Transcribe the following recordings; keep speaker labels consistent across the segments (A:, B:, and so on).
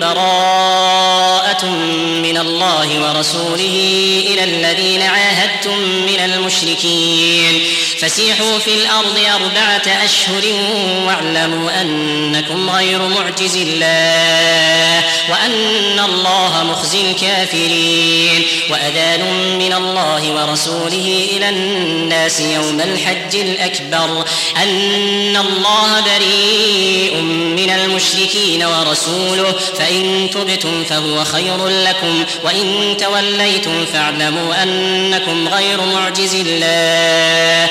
A: براءة من الله ورسوله إلى الذين عاهدتم من المشركين فسيحوا في الأرض أربعة أشهر واعلموا أنكم غير معجز الله وأن الله مخزي الكافرين وأذان من الله ورسوله إلى الناس يوم الحج الأكبر أن الله بريء من المشركين ورسوله فإن تبتم فهو خير لكم وإن توليتم فاعلموا أنكم غير معجز الله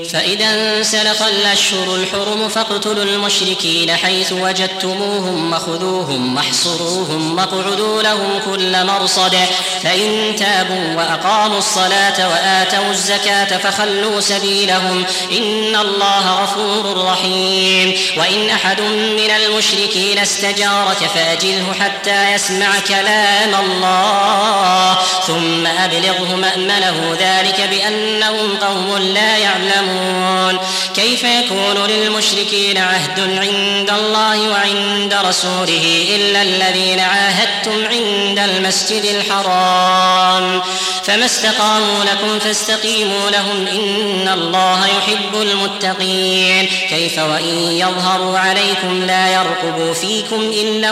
A: فإذا انسلخ الأشهر الحرم فاقتلوا المشركين حيث وجدتموهم وخذوهم واحصروهم واقعدوا لهم كل مرصد فإن تابوا وأقاموا الصلاة وآتوا الزكاة فخلوا سبيلهم إن الله غفور رحيم وإن أحد من المشركين استجارك فأجله حتى يسمع كلام الله ثم أبلغه مأمنه ذلك بأنهم قوم لا يعلمون يعلمون كيف يكون للمشركين عهد عند الله وعند رسوله إلا الذين عاهدتم عند المسجد الحرام فما استقاموا لكم فاستقيموا لهم إن الله يحب المتقين كيف وإن يظهروا عليكم لا يرقبوا فيكم إلا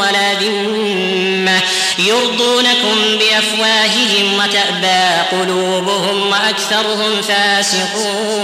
A: ولا ذمة يرضونكم بأفواههم وتأبى قلوبهم وأكثرهم فاسقون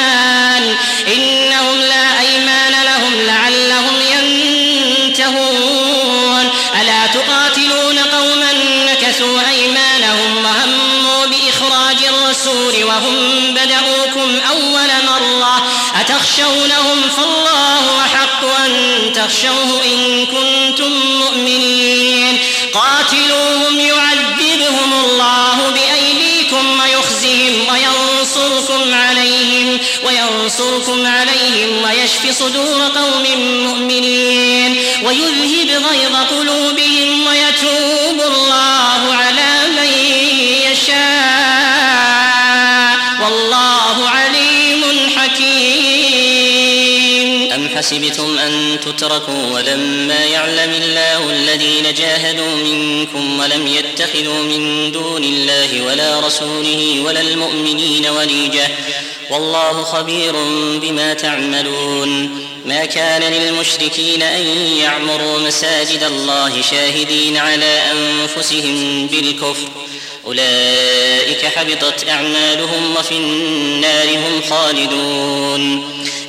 A: تخشونهم فالله أحق أن تخشوه إن كنتم مؤمنين قاتلوهم يعذبهم الله بأيديكم ويخزهم وينصركم عليهم وينصركم عليهم ويشف صدور قوم مؤمنين ويذهب غيظ قلوبهم ويتوب الله على من يشاء
B: حسبتم أن تتركوا ولما يعلم الله الذين جاهدوا منكم ولم يتخذوا من دون الله ولا رسوله ولا المؤمنين وليجة والله خبير بما تعملون ما كان للمشركين أن يعمروا مساجد الله شاهدين على أنفسهم بالكفر أولئك حبطت أعمالهم وفي النار هم خالدون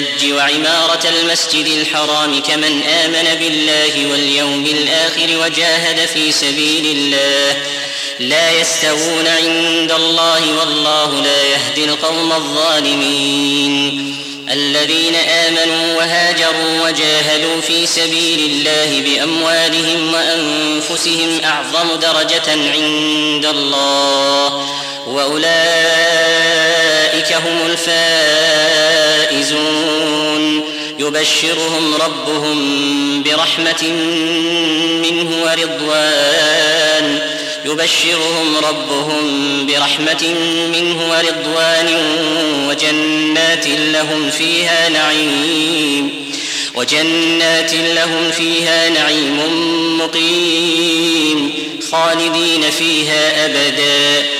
B: الحج وعمارة المسجد الحرام كمن آمن بالله واليوم الآخر وجاهد في سبيل الله لا يستوون عند الله والله لا يهدي القوم الظالمين الذين آمنوا وهاجروا وجاهدوا في سبيل الله بأموالهم وأنفسهم أعظم درجة عند الله وأولئك هم الفائزون فائزون يبشرهم ربهم برحمة منه ورضوان يبشرهم ربهم برحمة منه ورضوان وجنات لهم فيها نعيم وجنات لهم فيها نعيم مقيم خالدين فيها أبداً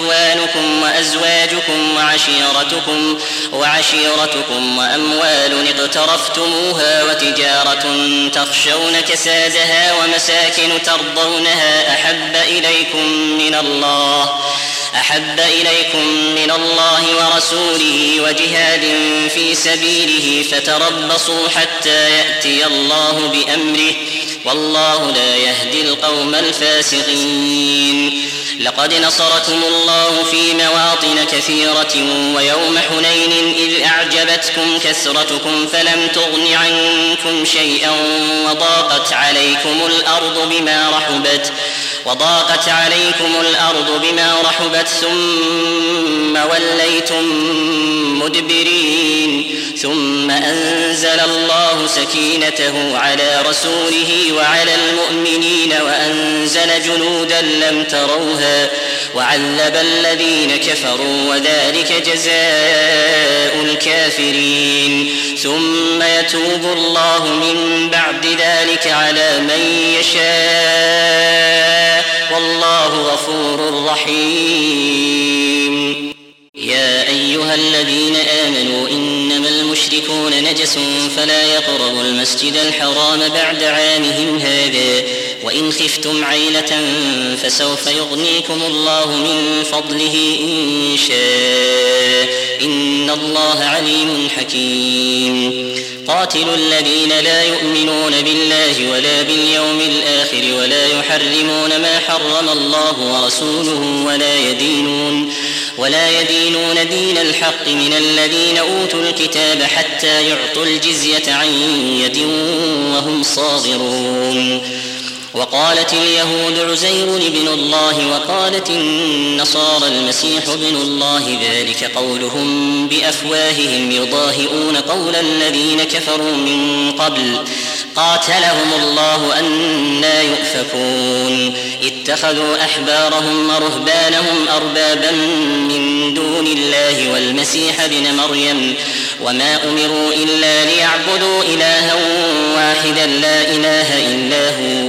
B: وإخوانكم وأزواجكم وعشيرتكم وعشيرتكم وأموال اقترفتموها وتجارة تخشون كسادها ومساكن ترضونها أحب إليكم من الله أحب إليكم من الله ورسوله وجهاد في سبيله فتربصوا حتى يأتي الله بأمره والله لا يهدي القوم الفاسقين لقد نصركم الله في مواطن كثيرة ويوم حنين إذ أعجبتكم كثرتكم فلم تغن عنكم شيئا وضاقت عليكم الأرض بما رحبت وضاقت عليكم الأرض بما رحبت ثم وليتم مدبرين ثم أنزل الله سكينته على رسوله وعلى المؤمنين وأنزل جنودا لم تروها وعذب الذين كفروا وذلك جزاء الكافرين ثم يتوب الله من بعد ذلك على من يشاء والله غفور رحيم يا أيها الذين آمنوا إنما المشركون نجس فلا يقربوا المسجد الحرام بعد عامهم هذا وإن خفتم عيلة فسوف يغنيكم الله من فضله إن شاء إن الله عليم حكيم قاتل الذين لا يؤمنون بالله ولا باليوم الآخر ولا يحرمون ما حرم الله ورسوله ولا يدينون ولا يدينون دين الحق من الذين أوتوا الكتاب حتى يعطوا الجزية عن يد وهم صاغرون وقالت اليهود عزير ابن الله وقالت النصارى المسيح ابن الله ذلك قولهم بافواههم يضاهئون قول الذين كفروا من قبل قاتلهم الله أنا يؤفكون اتخذوا أحبارهم ورهبانهم أربابا من دون الله والمسيح ابن مريم وما أمروا إلا ليعبدوا إلها واحدا لا إله إلا هو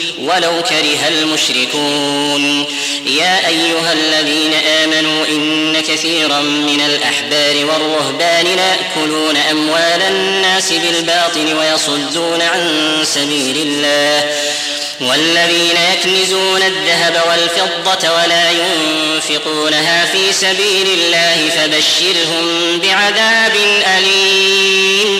B: ولو كره المشركون يا أيها الذين آمنوا إن كثيرا من الأحبار والرهبان ليأكلون أموال الناس بالباطل ويصدون عن سبيل الله والذين يكنزون الذهب والفضة ولا ينفقونها في سبيل الله فبشرهم بعذاب أليم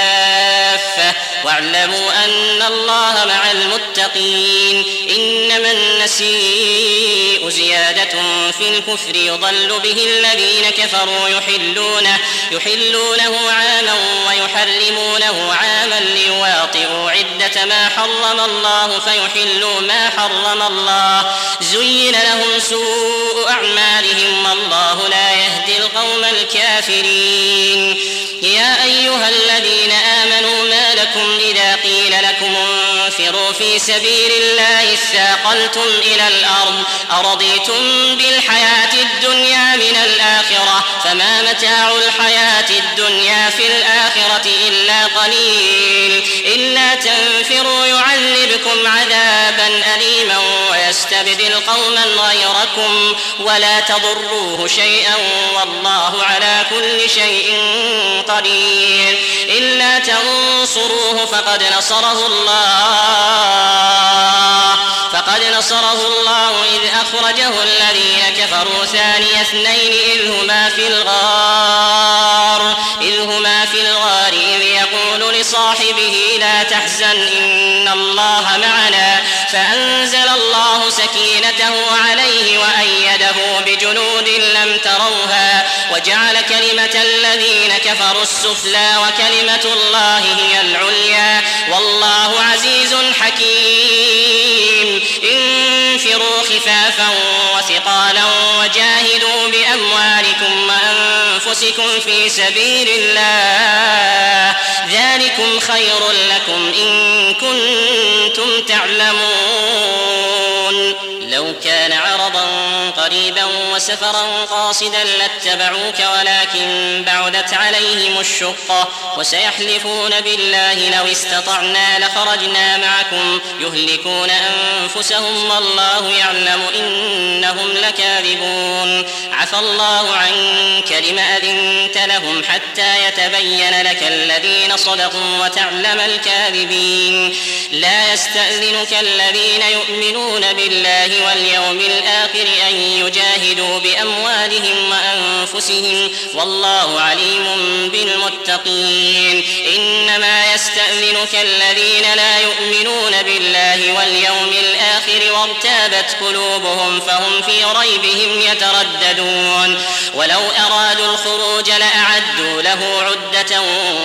B: واعلموا أن الله مع المتقين إنما النسيء زيادة في الكفر يضل به الذين كفروا يحلونه يحلونه عاما ويحرمونه عاما ليواطئوا عدة ما حرم الله فيحلوا ما حرم الله زين لهم سوء أعمالهم والله لا يهدي القوم الكافرين يا أيها الذين آمنوا ما لكم إذا قيل لكم تنفروا في سبيل الله استاقلتم إلى الأرض أرضيتم بالحياة الدنيا من الآخرة فما متاع الحياة الدنيا في الآخرة إلا قليل إلا تنفروا يعذبكم عذابا أليما ويستبدل قوما غيركم ولا تضروه شيئا والله على كل شيء قدير إلا تنصروه فقد نصره الله فقد نصره الله إذ أخرجه الذين كفروا ثاني اثنين إذ هما في الغار إذ هما في الغار لصاحبه لا تحزن إن الله معنا فأنزل الله سكينته عليه وأيده بجنود لم تروها وجعل كلمة الذين كفروا السفلى وكلمة الله هي العليا والله عزيز حكيم انفروا خفافا وثقالا وجاهدوا بأموالكم أنفسكم في سبيل الله ذلكم خير لكم إن كنتم تعلمون لو كان عبد سفرا قاصدا لاتبعوك ولكن بعدت عليهم الشقة وسيحلفون بالله لو استطعنا لخرجنا معكم يهلكون أنفسهم والله يعلم إنهم لكاذبون عفى الله عنك لم أذنت لهم حتى يتبين لك الذين صدقوا وتعلم الكاذبين لا يستأذنك الذين يؤمنون بالله واليوم الآخر أن يجاهدوا بأموالهم وأنفسهم والله عليم بالمتقين إنما يستأذنك الذين لا يؤمنون بالله واليوم الآخر وارتابت قلوبهم فهم في ريبهم يترددون ولو أرادوا الخروج لأعدوا له عدة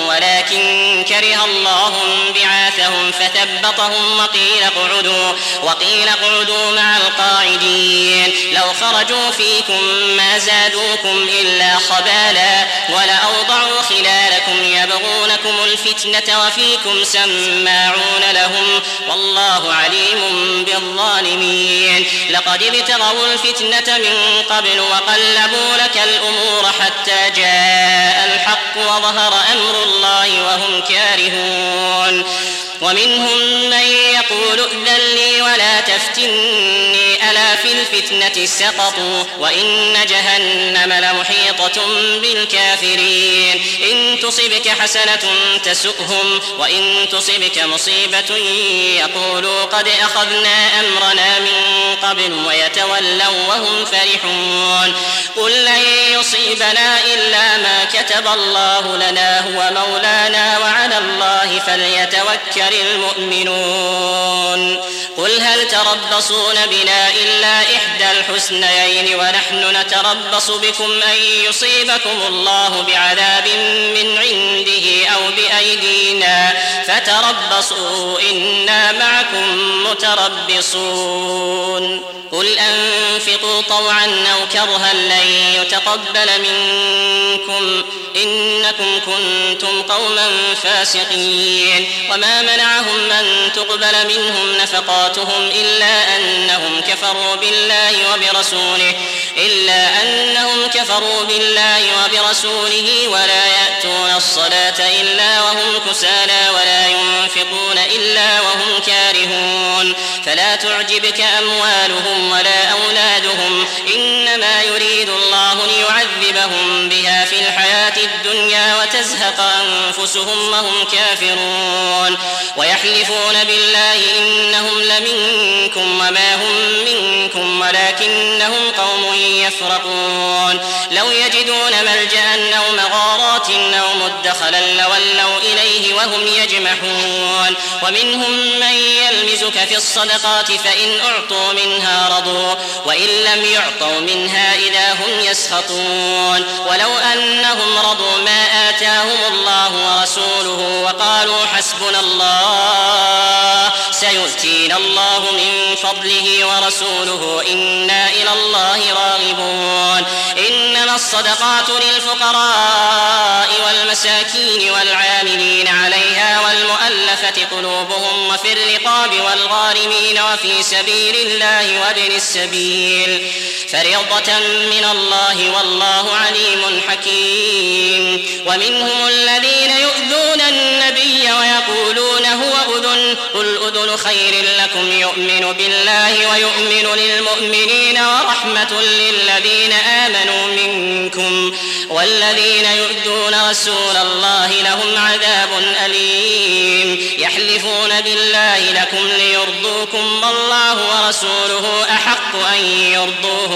B: ولكن كره الله بعاثهم فثبطهم وقيل اقعدوا وقيل اقعدوا مع القاعدين لو خرجوا فيه فيكم ما زادوكم إلا خبالا ولأوضعوا خلالكم يبغونكم الفتنة وفيكم سماعون لهم والله عليم بالظالمين لقد ابتغوا الفتنة من قبل وقلبوا لك الأمور حتى جاء الحق وظهر أمر الله وهم كارهون ومنهم من يقول ائذن لي ولا تفتني ألا في الفتنة سقطوا وإن جهنم لمحيطة بالكافرين إن تصبك حسنة تسؤهم وإن تصبك مصيبة يقولوا قد أخذنا أمرنا من قبل ويتولوا وهم فرحون قل لن يصيبنا إلا ما كتب الله لنا هو مولانا وعلى الله فليتوكل المؤمنون قل هل تربصون بنا إلا إحدى الحسنيين ونحن نتربص بكم أن يصيبكم الله بعذاب من عنده أو بأيدينا فتربصوا إنا معكم متربصون قل أنفقوا طوعا أو كرها لن يتقبل منكم إنكم كنتم قوما فاسقين وما منعهم أن تقبل منهم نفقاتهم إلا أنهم كفروا كفروا بالله وبرسوله إلا أنهم كفروا بالله وبرسوله ولا يأتون الصلاة إلا وهم كسالى ولا ينفقون إلا وهم كارهون فلا تعجبك أموالهم ولا أولادهم إنما يريد الله ليعذبهم بها في الحياة الدنيا وتزهق أنفسهم وهم كافرون ويحلفون بالله إنهم لمنكم وما هم منكم منكم ولكنهم قوم يفرقون لو يجدون ملجأ أو مغارات أو مدخلا لولوا إليه وهم يجمحون ومنهم من يلمزك في الصدقات فإن أعطوا منها رضوا وإن لم يعطوا منها إذا هم يسخطون ولو أنهم رضوا ما آتاهم الله ورسوله وقالوا حسبنا الله ينزل الله من فضله ورسوله إنا إلى الله راغبون إنما الصدقات للفقراء والمساكين والعاملين عليها والمؤلفة قلوبهم وفي الرقاب والغارمين وفي سبيل الله وابن السبيل فريضة من الله والله عليم حكيم ومنهم الذين يؤذون النبي ويقولون هو أذن قل أذن خير لكم يؤمن بالله ويؤمن للمؤمنين ورحمة للذين آمنوا منكم والذين يؤذون رسول الله لهم عذاب أليم يحلفون بالله لكم ليرضوكم والله ورسوله أحق أن يرضوه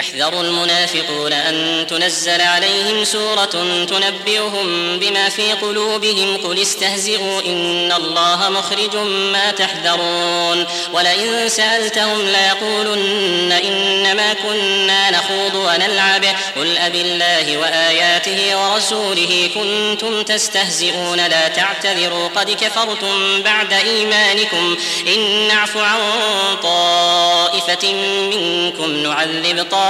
B: يحذر المنافقون أن تنزل عليهم سورة تنبئهم بما في قلوبهم قل استهزئوا إن الله مخرج ما تحذرون ولئن سألتهم ليقولن إنما كنا نخوض ونلعب قل أبالله وآياته ورسوله كنتم تستهزئون لا تعتذروا قد كفرتم بعد إيمانكم إن نعف عن طائفة منكم نعذب طائفة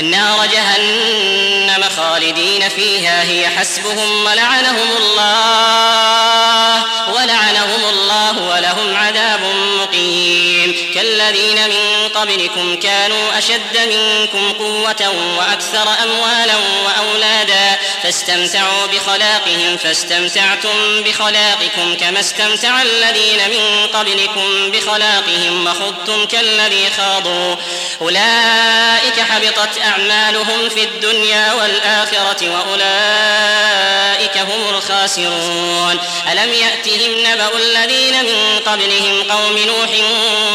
B: نار جهنم خالدين فيها هي حسبهم ولعنهم الله ولعنهم الله ولهم عذاب مقيم كالذين من قبلكم كانوا أشد منكم قوة وأكثر أموالا وأولادا فاستمتعوا بخلاقهم فاستمتعتم بخلاقكم كما استمتع الذين من قبلكم بخلاقهم وخضتم كالذي خاضوا أولئك حبطت أعمالهم في الدنيا والآخرة وأولئك هم الخاسرون ألم يأتهم نبأ الذين من قبلهم قوم نوح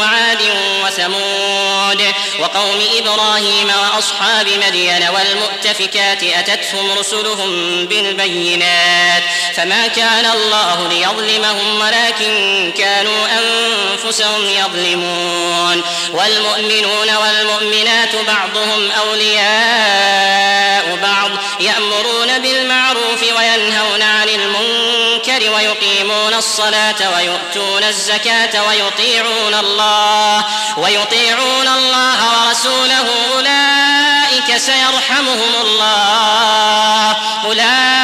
B: وعاد وثمود هود وقوم إبراهيم وأصحاب مدين والمؤتفكات أتتهم رسلهم بالبينات فما كان الله ليظلمهم ولكن كانوا أنفسهم يظلمون والمؤمنون والمؤمنات بعضهم أولياء بعض يأمرون بالمعروف وينهون عن المنكر المنكر ويقيمون الصلاة ويؤتون الزكاة ويطيعون الله ويطيعون الله ورسوله أولئك سيرحمهم الله أولئك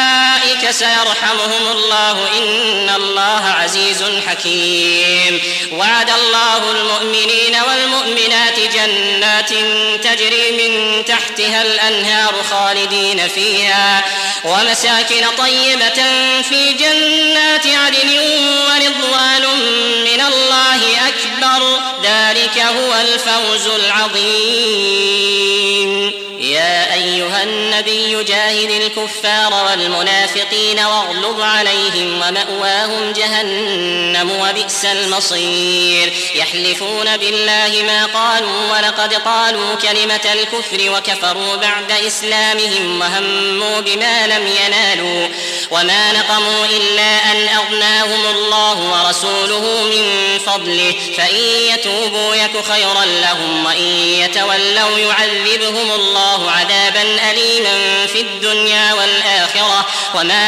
B: سيرحمهم الله إن الله عزيز حكيم وعد الله المؤمنين والمؤمنات جنات تجري من تحتها الأنهار خالدين فيها ومساكن طيبة في جنات عدن ورضوان من الله أكبر ذلك هو الفوز العظيم يا أيها النبي جاهد الكفار والمنافقين الكافرين واغلظ عليهم ومأواهم جهنم وبئس المصير يحلفون بالله ما قالوا ولقد قالوا كلمة الكفر وكفروا بعد إسلامهم وهموا بما لم ينالوا وما نقموا إلا أن أغناهم الله ورسوله من فضله فإن يتوبوا يك خيرا لهم وإن يتولوا يعذبهم الله عذابا أليما في الدنيا والآخرة وما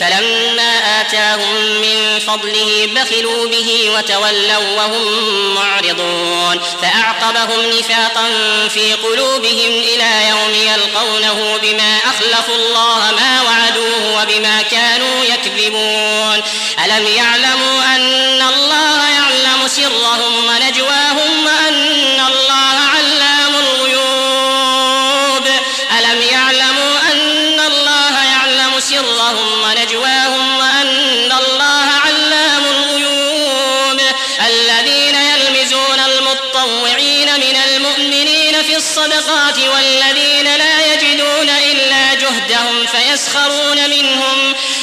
B: فلما آتاهم من فضله بخلوا به وتولوا وهم معرضون فأعقبهم نفاقا في قلوبهم إلى يوم يلقونه بما أخلفوا الله ما وعدوه وبما كانوا يكذبون ألم يعلموا أن الله يعلم سرهم ونجواهم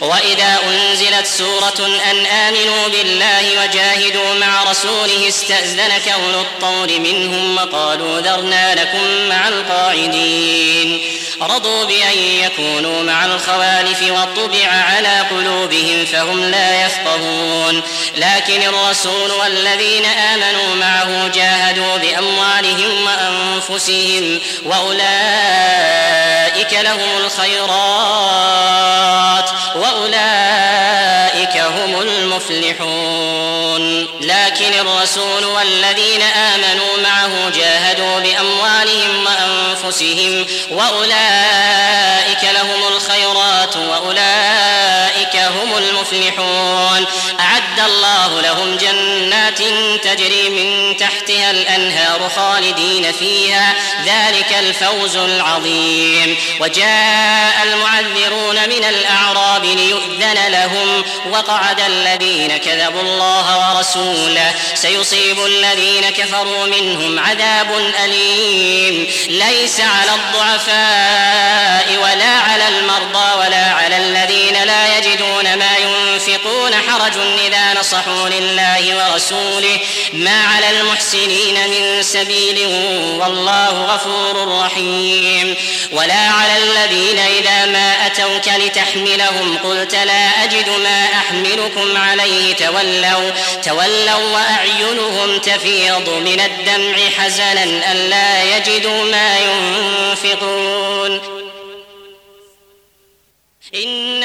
B: وإذا أنزلت سورة أن آمنوا بالله وجاهدوا مع رسوله استأذنك أولو الطول منهم وقالوا ذرنا لكم مع القاعدين رضوا بأن يكونوا مع الخوالف وطبع على قلوبهم فهم لا يفقهون لكن الرسول والذين آمنوا معه جاهدوا بأموالهم وأنفسهم وأولئك لهم الخيرات وأولئك هم المفلحون لكن الرسول والذين آمنوا معه جاهدوا بأموالهم وأنفسهم وأولئك لهم الخيرات وأولئك هم المفلحون أعد الله لهم جنات تجري من تحتها الأنهار خالدين فيها ذلك الفوز العظيم وجاء المعذرون من الأعراب ليؤذن لهم وقعد الذين كذبوا الله ورسوله سيصيب الذين كفروا منهم عذاب أليم ليس على الضعفاء ولا على المرضى ولا على الذين لا يجدون يعلمون ما ينفقون حرج إذا نصحوا لله ورسوله ما على المحسنين من سبيل والله غفور رحيم ولا على الذين إذا ما أتوك لتحملهم قلت لا أجد ما أحملكم عليه تولوا تولوا وأعينهم تفيض من الدمع حزنا ألا يجدوا ما ينفقون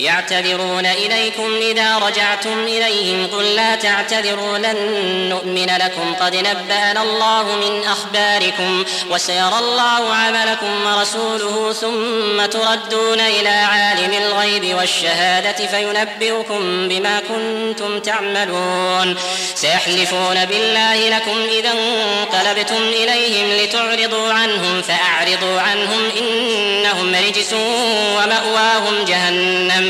B: يعتذرون إليكم إذا رجعتم إليهم قل لا تعتذروا لن نؤمن لكم قد نبأنا الله من أخباركم وسيرى الله عملكم ورسوله ثم تردون إلى عالم الغيب والشهادة فينبئكم بما كنتم تعملون سيحلفون بالله لكم إذا انقلبتم إليهم لتعرضوا عنهم فأعرضوا عنهم إنهم رجس ومأواهم جهنم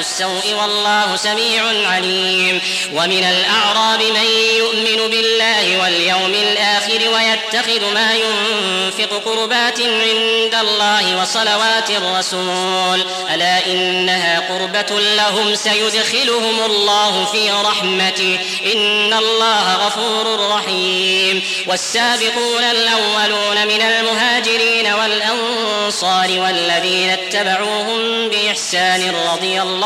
B: السوء والله سميع عليم ومن الأعراب من يؤمن بالله واليوم الآخر ويتخذ ما ينفق قربات عند الله وصلوات الرسول ألا إنها قربة لهم سيدخلهم الله في رحمته إن الله غفور رحيم والسابقون الأولون من المهاجرين والأنصار والذين اتبعوهم بإحسان رضي الله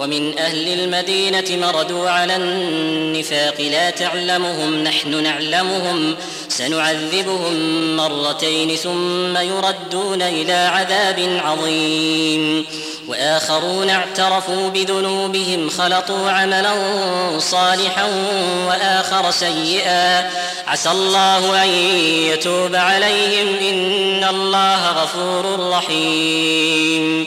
B: ومن أهل المدينة مردوا على النفاق لا تعلمهم نحن نعلمهم سنعذبهم مرتين ثم يردون إلى عذاب عظيم وآخرون اعترفوا بذنوبهم خلطوا عملا صالحا وآخر سيئا عسى الله أن يتوب عليهم إن الله غفور رحيم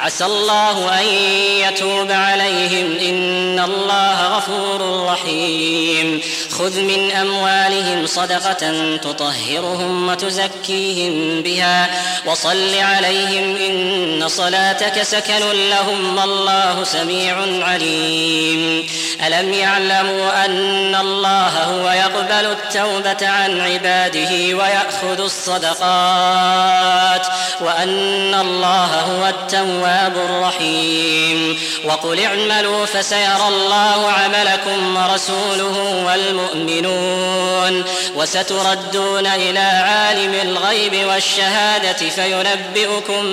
B: عسى الله أن يتوب عليهم إن الله غفور رحيم خذ من أموالهم صدقة تطهرهم وتزكيهم بها وصل عليهم إن صلاتك سكن لهم والله سميع عليم ألم يعلموا أن الله هو يقبل التوبة عن عباده ويأخذ الصدقات وأن الله هو التوبة تواب رحيم وقل اعملوا فسيرى الله عملكم ورسوله والمؤمنون وستردون إلى عالم الغيب والشهادة فينبئكم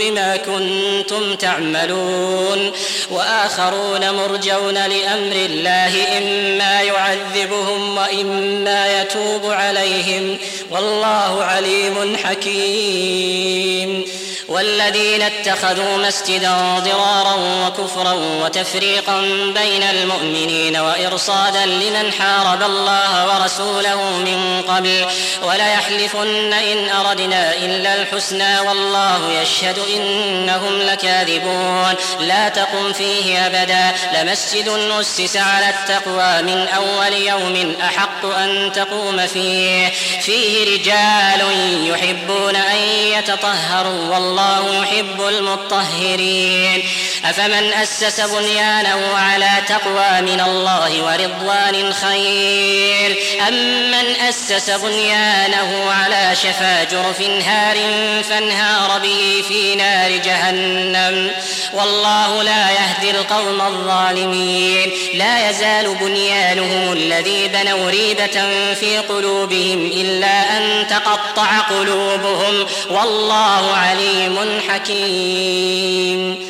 B: بما كنتم تعملون وآخرون مرجون لأمر الله إما يعذبهم وإما يتوب عليهم والله عليم حكيم والذين اتخذوا مسجدا ضرارا وكفرا وتفريقا بين المؤمنين وإرصادا لمن حارب الله ورسوله من قبل وليحلفن إن أردنا إلا الحسنى والله يشهد إنهم لكاذبون لا تقم فيه أبدا لمسجد أسس على التقوى من أول يوم أحق أن تقوم فيه فيه رجال يحبون أن يتطهروا والله والله يحب المطهرين أفمن أسس بنيانه على تقوى من الله ورضوان خير أم من أسس بنيانه على شفا جرف هار فانهار به في نار جهنم والله لا يهدي القوم الظالمين لا يزال بنيانهم الذي بنوا ريبة في قلوبهم إلا أن تقطع قلوبهم والله عليم حكيم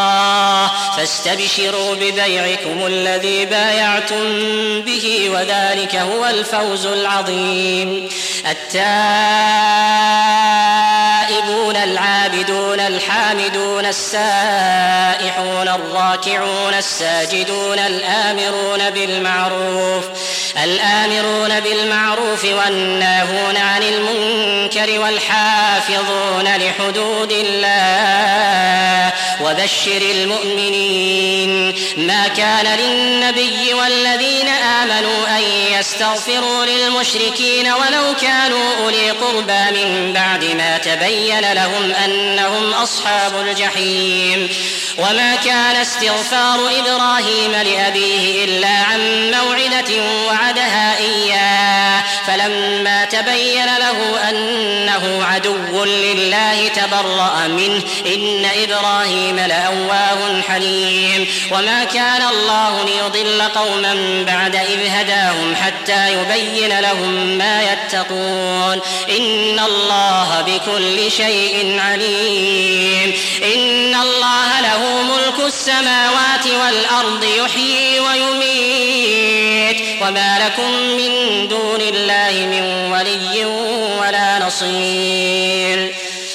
B: فاستبشروا ببيعكم الذي بايعتم به وذلك هو الفوز العظيم التائبون العابدون الحامدون السائحون الراكعون الساجدون الآمرون بالمعروف الآمرون بالمعروف والناهون عن المنكر والحافظون لحدود الله وبشر المؤمنين ما كان للنبي والذين آمنوا أن يستغفروا للمشركين ولو كانوا أولي قربى من بعد ما تبين لهم أنهم أصحاب الجحيم وما كان استغفار إبراهيم لأبيه إلا عن موعدة وعدها إياه فلما تبين له أنه عدو لله تبرأ منه إن إبراهيم لأواه حليم وما كان الله ليضل قوما بعد إذ هداهم حتى يبين لهم ما يتقون إن الله بكل شيء عليم إن الله له ملك السماوات والأرض يحيي ويميت وما لكم من دون الله من ولي ولا نصير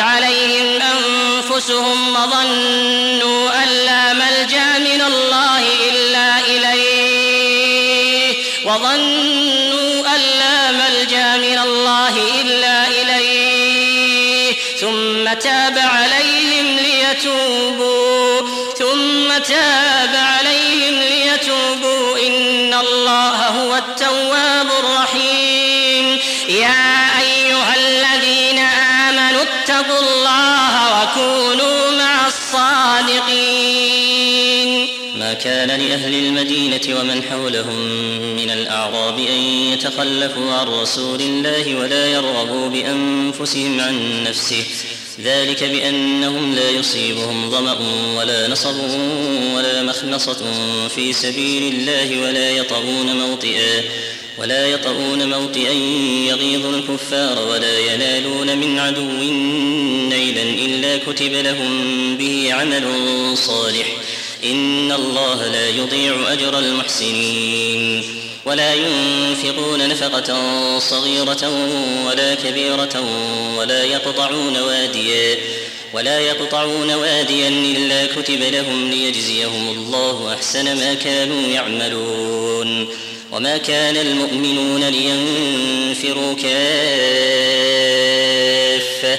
B: عليهم أنفسهم وظنوا أن لا ملجأ من الله إلا إليه وظنوا أن لا ملجأ من الله إلا إليه ثم تاب عليهم ليتوبوا ثم تاب عليهم ليتوبوا إن الله هو التواب الرحيم يا كان لأهل المدينة ومن حولهم من الأعراب أن يتخلفوا عن رسول الله ولا يرغبوا بأنفسهم عن نفسه ذلك بأنهم لا يصيبهم ظمأ ولا نصب ولا مخنصة في سبيل الله ولا يطغون موطئا ولا يطؤون موطئا يغيظ الكفار ولا ينالون من عدو نيلا إلا كتب لهم به عمل صالح إن الله لا يضيع أجر المحسنين ولا ينفقون نفقة صغيرة ولا كبيرة ولا يقطعون واديا ولا يقطعون واديا إلا كتب لهم ليجزيهم الله أحسن ما كانوا يعملون وما كان المؤمنون لينفروا كافه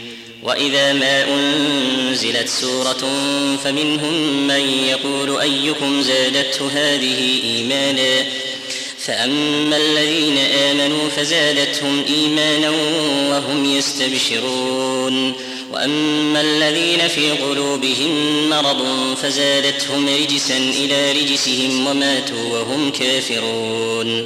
B: واذا ما انزلت سوره فمنهم من يقول ايكم زادته هذه ايمانا فاما الذين امنوا فزادتهم ايمانا وهم يستبشرون واما الذين في قلوبهم مرض فزادتهم رجسا الى رجسهم وماتوا وهم كافرون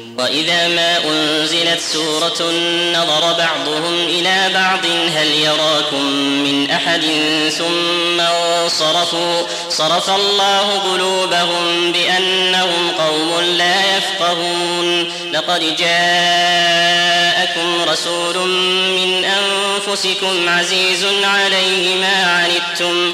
B: وإذا ما أنزلت سورة نظر بعضهم إلى بعض هل يراكم من أحد ثم انصرفوا صرف الله قلوبهم بأنهم قوم لا يفقهون لقد جاءكم رسول من أنفسكم عزيز عليه ما عنتم